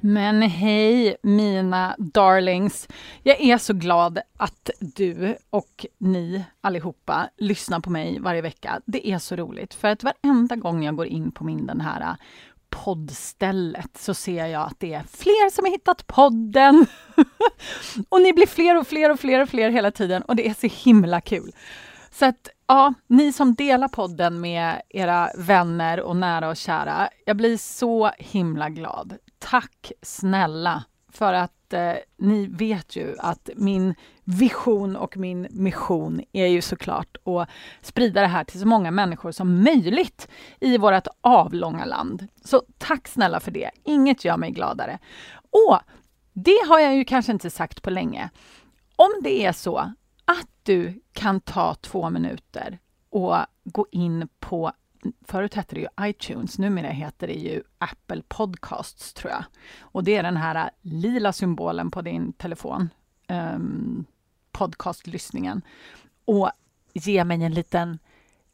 Men hej mina darlings! Jag är så glad att du och ni allihopa lyssnar på mig varje vecka. Det är så roligt för att varenda gång jag går in på min den här äh, poddstället så ser jag att det är fler som har hittat podden. och ni blir fler och fler och fler och fler hela tiden och det är så himla kul. Så att ja, ni som delar podden med era vänner och nära och kära, jag blir så himla glad. Tack snälla för att eh, ni vet ju att min vision och min mission är ju såklart att sprida det här till så många människor som möjligt i vårt avlånga land. Så tack snälla för det. Inget gör mig gladare. Och det har jag ju kanske inte sagt på länge. Om det är så att du kan ta två minuter och gå in på Förut hette det ju iTunes, numera heter det ju Apple Podcasts, tror jag. Och det är den här äh, lila symbolen på din telefon, um, podcastlyssningen. Och ge mig en liten,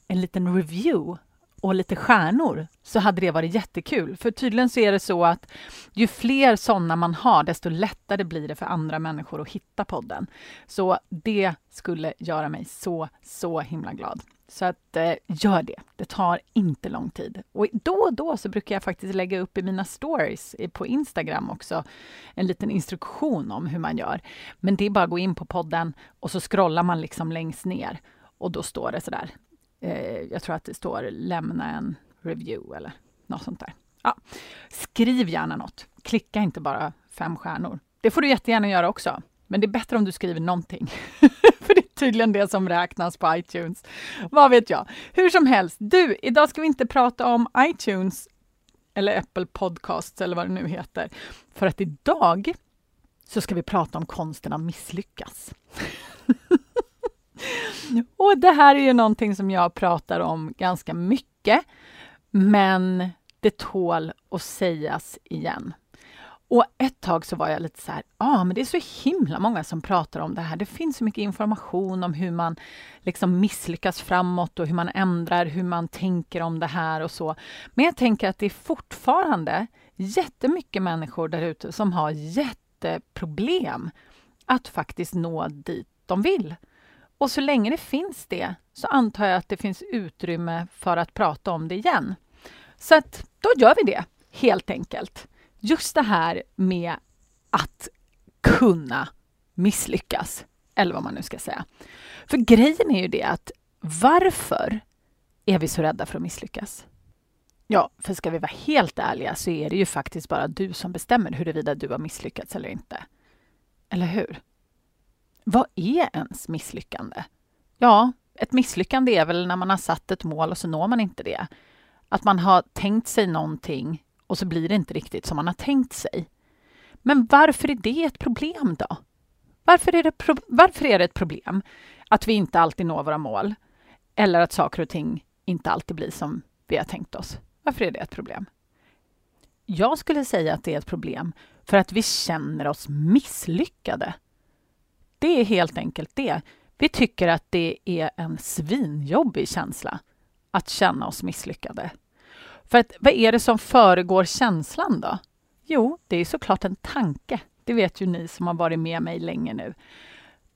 en liten review och lite stjärnor så hade det varit jättekul. För tydligen så är det så att ju fler sådana man har, desto lättare blir det för andra människor att hitta podden. Så det skulle göra mig så, så himla glad. Så att eh, gör det. Det tar inte lång tid. Och då och då så brukar jag faktiskt lägga upp i mina stories på Instagram också en liten instruktion om hur man gör. Men det är bara att gå in på podden och så scrollar man liksom längst ner och då står det sådär. Eh, jag tror att det står lämna en review eller något sånt där. Ja. Skriv gärna något. Klicka inte bara fem stjärnor. Det får du jättegärna göra också. Men det är bättre om du skriver någonting. Tydligen det som räknas på iTunes. Vad vet jag? Hur som helst, du, idag ska vi inte prata om iTunes eller Apple Podcasts eller vad det nu heter. För att idag så ska vi prata om konsten att misslyckas. Och det här är ju någonting som jag pratar om ganska mycket, men det tål att sägas igen. Och ett tag så var jag lite så här, ja ah, men det är så himla många som pratar om det här. Det finns så mycket information om hur man liksom misslyckas framåt och hur man ändrar, hur man tänker om det här och så. Men jag tänker att det är fortfarande jättemycket människor där ute som har jätteproblem att faktiskt nå dit de vill. Och så länge det finns det så antar jag att det finns utrymme för att prata om det igen. Så att då gör vi det, helt enkelt just det här med att kunna misslyckas, eller vad man nu ska säga. För grejen är ju det att varför är vi så rädda för att misslyckas? Ja, för ska vi vara helt ärliga så är det ju faktiskt bara du som bestämmer huruvida du har misslyckats eller inte. Eller hur? Vad är ens misslyckande? Ja, ett misslyckande är väl när man har satt ett mål och så når man inte det. Att man har tänkt sig någonting och så blir det inte riktigt som man har tänkt sig. Men varför är det ett problem då? Varför är det, varför är det ett problem att vi inte alltid når våra mål? Eller att saker och ting inte alltid blir som vi har tänkt oss? Varför är det ett problem? Jag skulle säga att det är ett problem för att vi känner oss misslyckade. Det är helt enkelt det. Vi tycker att det är en svinjobbig känsla att känna oss misslyckade. För att, vad är det som föregår känslan då? Jo, det är såklart en tanke. Det vet ju ni som har varit med mig länge nu.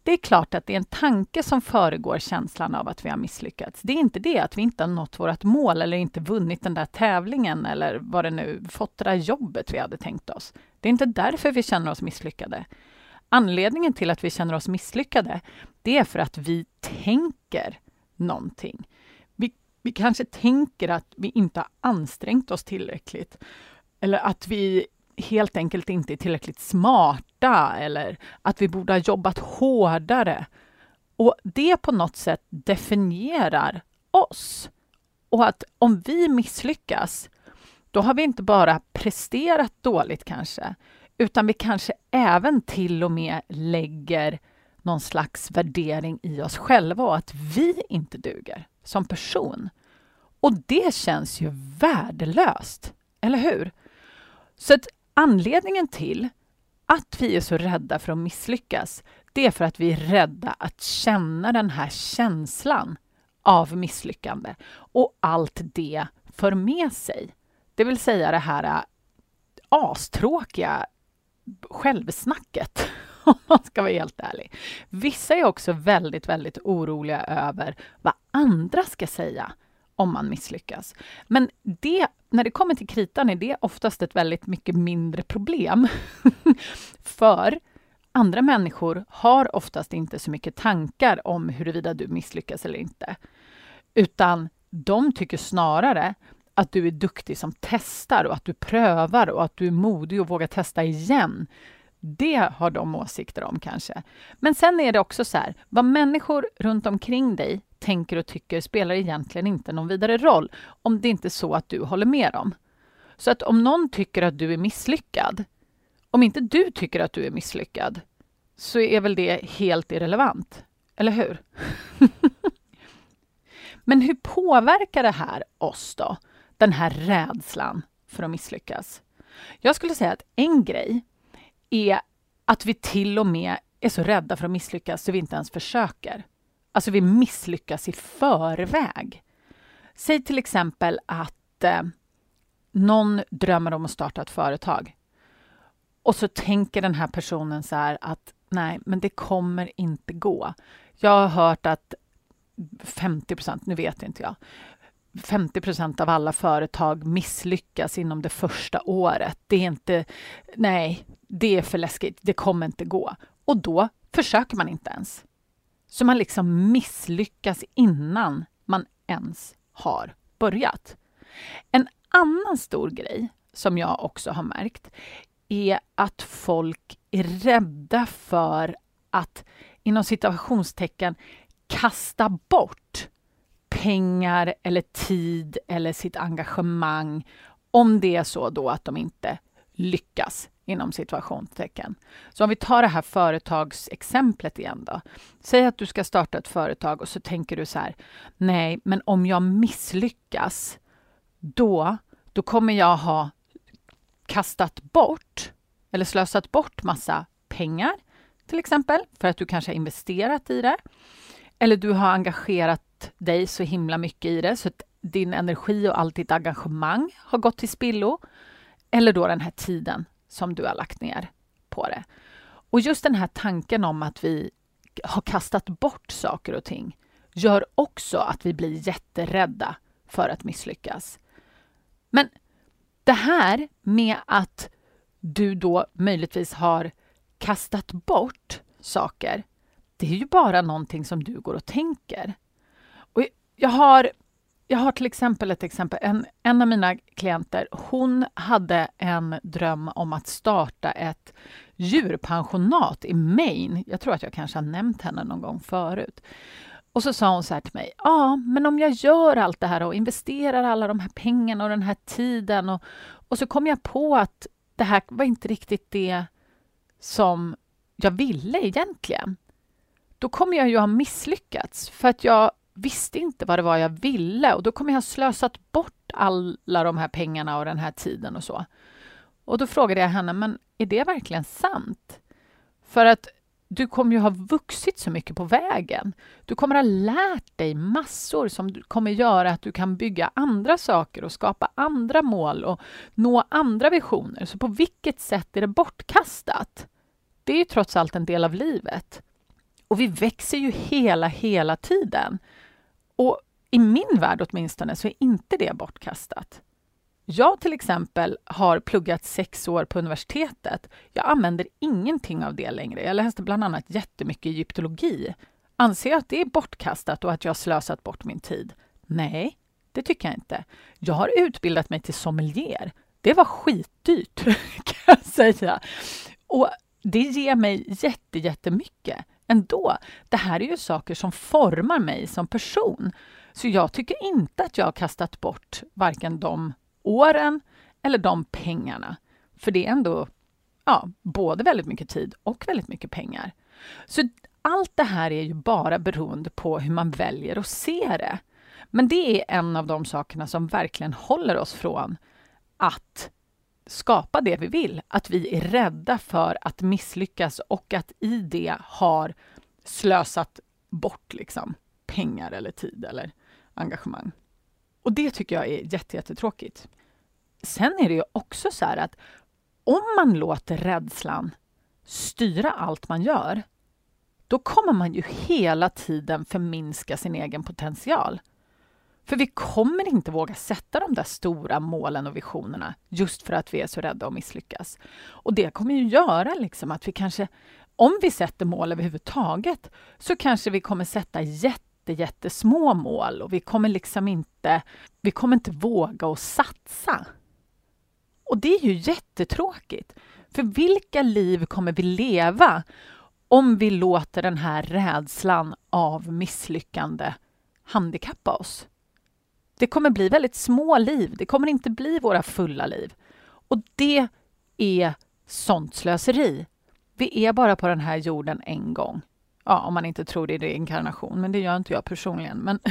Det är klart att det är en tanke som föregår känslan av att vi har misslyckats. Det är inte det att vi inte har nått vårt mål eller inte vunnit den där tävlingen eller vad det nu, fått det där jobbet vi hade tänkt oss. Det är inte därför vi känner oss misslyckade. Anledningen till att vi känner oss misslyckade, det är för att vi tänker någonting. Vi kanske tänker att vi inte har ansträngt oss tillräckligt. Eller att vi helt enkelt inte är tillräckligt smarta eller att vi borde ha jobbat hårdare. Och det på något sätt definierar oss. Och att om vi misslyckas, då har vi inte bara presterat dåligt kanske, utan vi kanske även till och med lägger någon slags värdering i oss själva och att vi inte duger som person. Och det känns ju värdelöst, eller hur? Så att anledningen till att vi är så rädda för att misslyckas, det är för att vi är rädda att känna den här känslan av misslyckande och allt det för med sig. Det vill säga det här äh, astråkiga självsnacket, om man ska vara helt ärlig. Vissa är också väldigt, väldigt oroliga över vad andra ska säga om man misslyckas. Men det, när det kommer till kritan är det oftast ett väldigt mycket mindre problem. För andra människor har oftast inte så mycket tankar om huruvida du misslyckas eller inte. Utan de tycker snarare att du är duktig som testar och att du prövar och att du är modig och vågar testa igen. Det har de åsikter om kanske. Men sen är det också så här, vad människor runt omkring dig tänker och tycker spelar egentligen inte någon vidare roll om det inte är så att du håller med dem. Så att om någon tycker att du är misslyckad, om inte du tycker att du är misslyckad, så är väl det helt irrelevant, eller hur? Men hur påverkar det här oss då? Den här rädslan för att misslyckas. Jag skulle säga att en grej är att vi till och med är så rädda för att misslyckas så vi inte ens försöker. Alltså vi misslyckas i förväg. Säg till exempel att eh, någon drömmer om att starta ett företag. Och så tänker den här personen så här att nej, men det kommer inte gå. Jag har hört att 50 procent, nu vet inte jag, 50 procent av alla företag misslyckas inom det första året. Det är inte, nej, det är för läskigt, det kommer inte gå. Och då försöker man inte ens. Så man liksom misslyckas innan man ens har börjat. En annan stor grej som jag också har märkt är att folk är rädda för att inom situationstecken kasta bort pengar eller tid eller sitt engagemang om det är så då att de inte lyckas inom situationstecken. Så om vi tar det här företagsexemplet igen då. Säg att du ska starta ett företag och så tänker du så här, nej, men om jag misslyckas, då, då kommer jag ha kastat bort eller slösat bort massa pengar, till exempel, för att du kanske har investerat i det. Eller du har engagerat dig så himla mycket i det så att din energi och allt ditt engagemang har gått till spillo. Eller då den här tiden som du har lagt ner på det. Och just den här tanken om att vi har kastat bort saker och ting gör också att vi blir jätterädda för att misslyckas. Men det här med att du då möjligtvis har kastat bort saker, det är ju bara någonting som du går och tänker. Jag har jag har till exempel ett exempel. En, en av mina klienter, hon hade en dröm om att starta ett djurpensionat i Maine. Jag tror att jag kanske har nämnt henne någon gång förut. Och så sa hon så här till mig. Ja, men om jag gör allt det här och investerar alla de här pengarna och den här tiden och, och så kom jag på att det här var inte riktigt det som jag ville egentligen. Då kommer jag ju ha misslyckats för att jag visste inte vad det var jag ville och då kommer jag ha slösat bort alla de här pengarna och den här tiden och så. Och då frågade jag henne, men är det verkligen sant? För att du kommer ju ha vuxit så mycket på vägen. Du kommer ha lärt dig massor som kommer göra att du kan bygga andra saker och skapa andra mål och nå andra visioner. Så på vilket sätt är det bortkastat? Det är ju trots allt en del av livet. Och vi växer ju hela, hela tiden. Och i min värld åtminstone så är inte det bortkastat. Jag till exempel har pluggat sex år på universitetet. Jag använder ingenting av det längre. Jag läste bland annat jättemycket egyptologi. Anser jag att det är bortkastat och att jag har slösat bort min tid? Nej, det tycker jag inte. Jag har utbildat mig till sommelier. Det var skitdyrt, kan jag säga. Och det ger mig jätte, jättemycket ändå. Det här är ju saker som formar mig som person. Så jag tycker inte att jag har kastat bort varken de åren eller de pengarna. För det är ändå ja, både väldigt mycket tid och väldigt mycket pengar. Så allt det här är ju bara beroende på hur man väljer att se det. Men det är en av de sakerna som verkligen håller oss från att skapa det vi vill. Att vi är rädda för att misslyckas och att i det har slösat bort liksom, pengar eller tid eller engagemang. Och det tycker jag är jättetråkigt. Sen är det ju också så här att om man låter rädslan styra allt man gör, då kommer man ju hela tiden förminska sin egen potential. För vi kommer inte våga sätta de där stora målen och visionerna just för att vi är så rädda att misslyckas. Och det kommer ju göra liksom att vi kanske, om vi sätter mål överhuvudtaget, så kanske vi kommer sätta jätte, jättesmå mål och vi kommer liksom inte, vi kommer inte våga att satsa. Och det är ju jättetråkigt. För vilka liv kommer vi leva om vi låter den här rädslan av misslyckande handikappa oss? Det kommer bli väldigt små liv. Det kommer inte bli våra fulla liv. Och det är sånt slöseri. Vi är bara på den här jorden en gång. Ja, om man inte tror det är reinkarnation, men det gör inte jag personligen. Men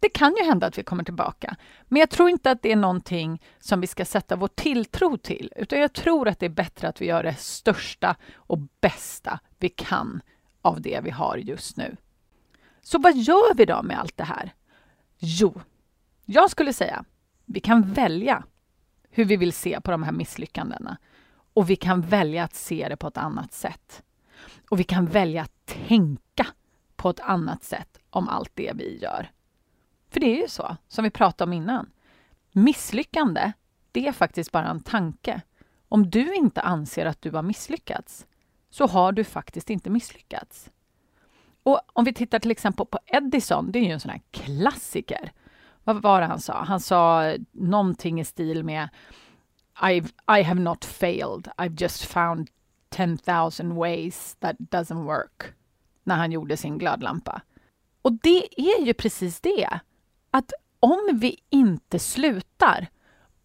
det kan ju hända att vi kommer tillbaka. Men jag tror inte att det är någonting som vi ska sätta vår tilltro till, utan jag tror att det är bättre att vi gör det största och bästa vi kan av det vi har just nu. Så vad gör vi då med allt det här? Jo, jag skulle säga vi kan välja hur vi vill se på de här misslyckandena. Och vi kan välja att se det på ett annat sätt. Och vi kan välja att tänka på ett annat sätt om allt det vi gör. För det är ju så, som vi pratade om innan. Misslyckande, det är faktiskt bara en tanke. Om du inte anser att du har misslyckats, så har du faktiskt inte misslyckats. Och om vi tittar till exempel på Edison, det är ju en sån här klassiker. Vad var det han sa? Han sa någonting i stil med I've, I have not failed, I've just found 10,000 ways that doesn't work. När han gjorde sin glödlampa. Och det är ju precis det. Att om vi inte slutar,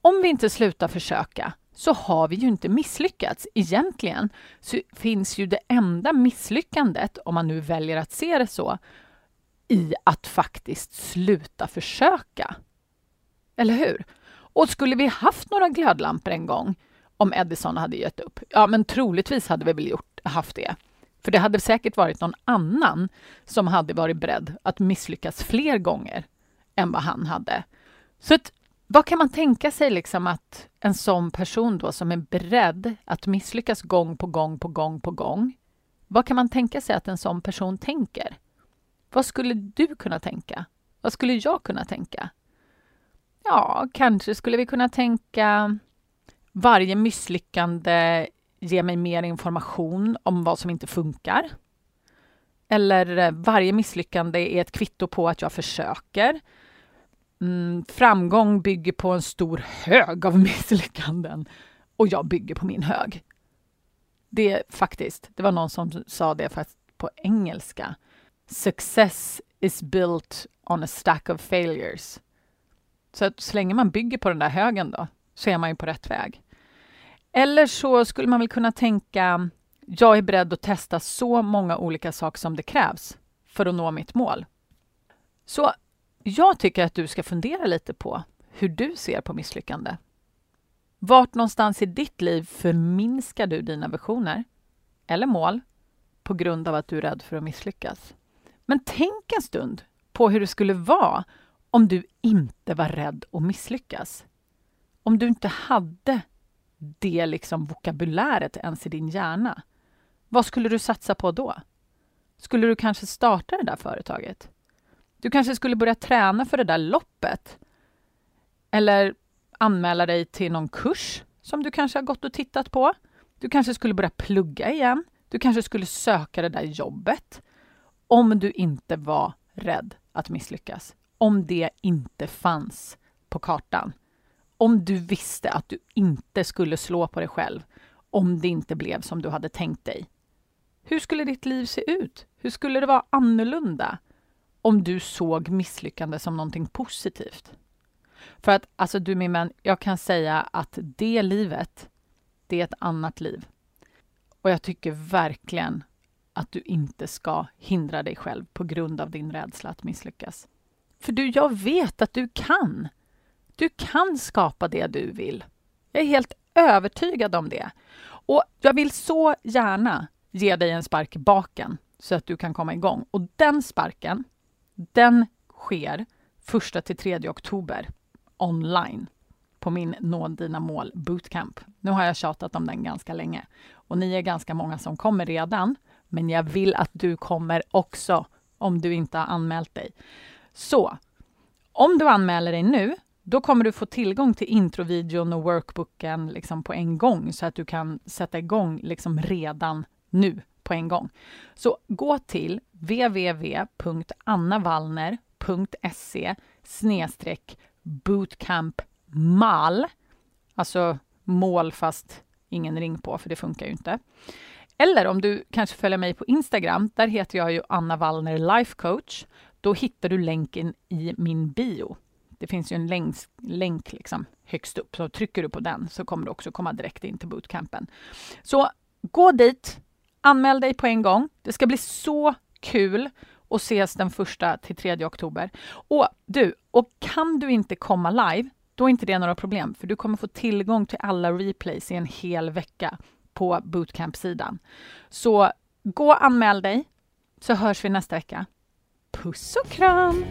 om vi inte slutar försöka, så har vi ju inte misslyckats. Egentligen så finns ju det enda misslyckandet, om man nu väljer att se det så, i att faktiskt sluta försöka. Eller hur? Och skulle vi haft några glödlampor en gång, om Edison hade gett upp, ja men troligtvis hade vi väl gjort, haft det. För det hade säkert varit någon annan som hade varit beredd att misslyckas fler gånger än vad han hade. Så att vad kan man tänka sig liksom att en sån person då som är beredd att misslyckas gång på gång på gång på gång. Vad kan man tänka sig att en sån person tänker? Vad skulle du kunna tänka? Vad skulle jag kunna tänka? Ja, kanske skulle vi kunna tänka varje misslyckande ger mig mer information om vad som inte funkar. Eller varje misslyckande är ett kvitto på att jag försöker. Mm, framgång bygger på en stor hög av misslyckanden och jag bygger på min hög. Det faktiskt, det var någon som sa det fast på engelska. Success is built on a stack of failures. Så att så länge man bygger på den där högen då, så är man ju på rätt väg. Eller så skulle man väl kunna tänka, jag är beredd att testa så många olika saker som det krävs för att nå mitt mål. Så jag tycker att du ska fundera lite på hur du ser på misslyckande. Vart någonstans i ditt liv förminskar du dina visioner eller mål på grund av att du är rädd för att misslyckas? Men tänk en stund på hur det skulle vara om du inte var rädd att misslyckas. Om du inte hade det liksom vokabuläret ens i din hjärna. Vad skulle du satsa på då? Skulle du kanske starta det där företaget? Du kanske skulle börja träna för det där loppet. Eller anmäla dig till någon kurs som du kanske har gått och tittat på. Du kanske skulle börja plugga igen. Du kanske skulle söka det där jobbet. Om du inte var rädd att misslyckas. Om det inte fanns på kartan. Om du visste att du inte skulle slå på dig själv om det inte blev som du hade tänkt dig. Hur skulle ditt liv se ut? Hur skulle det vara annorlunda? Om du såg misslyckande som någonting positivt. För att, alltså du min vän, jag kan säga att det livet, det är ett annat liv. Och jag tycker verkligen att du inte ska hindra dig själv på grund av din rädsla att misslyckas. För du, jag vet att du kan. Du kan skapa det du vill. Jag är helt övertygad om det. Och jag vill så gärna ge dig en spark i baken så att du kan komma igång. Och den sparken, den sker 1 till 3 oktober online på min Nå dina mål bootcamp. Nu har jag tjatat om den ganska länge och ni är ganska många som kommer redan. Men jag vill att du kommer också om du inte har anmält dig. Så om du anmäler dig nu, då kommer du få tillgång till introvideon och workbooken liksom på en gång så att du kan sätta igång liksom redan nu på en gång. Så gå till www.annavallner.se bootcamp mal, alltså mål fast ingen ring på, för det funkar ju inte. Eller om du kanske följer mig på Instagram, där heter jag ju Anna Wallner Life Coach. Då hittar du länken i min bio. Det finns ju en länk, länk liksom högst upp, så trycker du på den så kommer du också komma direkt in till bootcampen. Så gå dit, anmäl dig på en gång. Det ska bli så kul att ses den första till 3 oktober. Och du, och kan du inte komma live, då är inte det några problem, för du kommer få tillgång till alla replays i en hel vecka på bootcamp-sidan. Så gå och anmäl dig, så hörs vi nästa vecka. Puss och kram!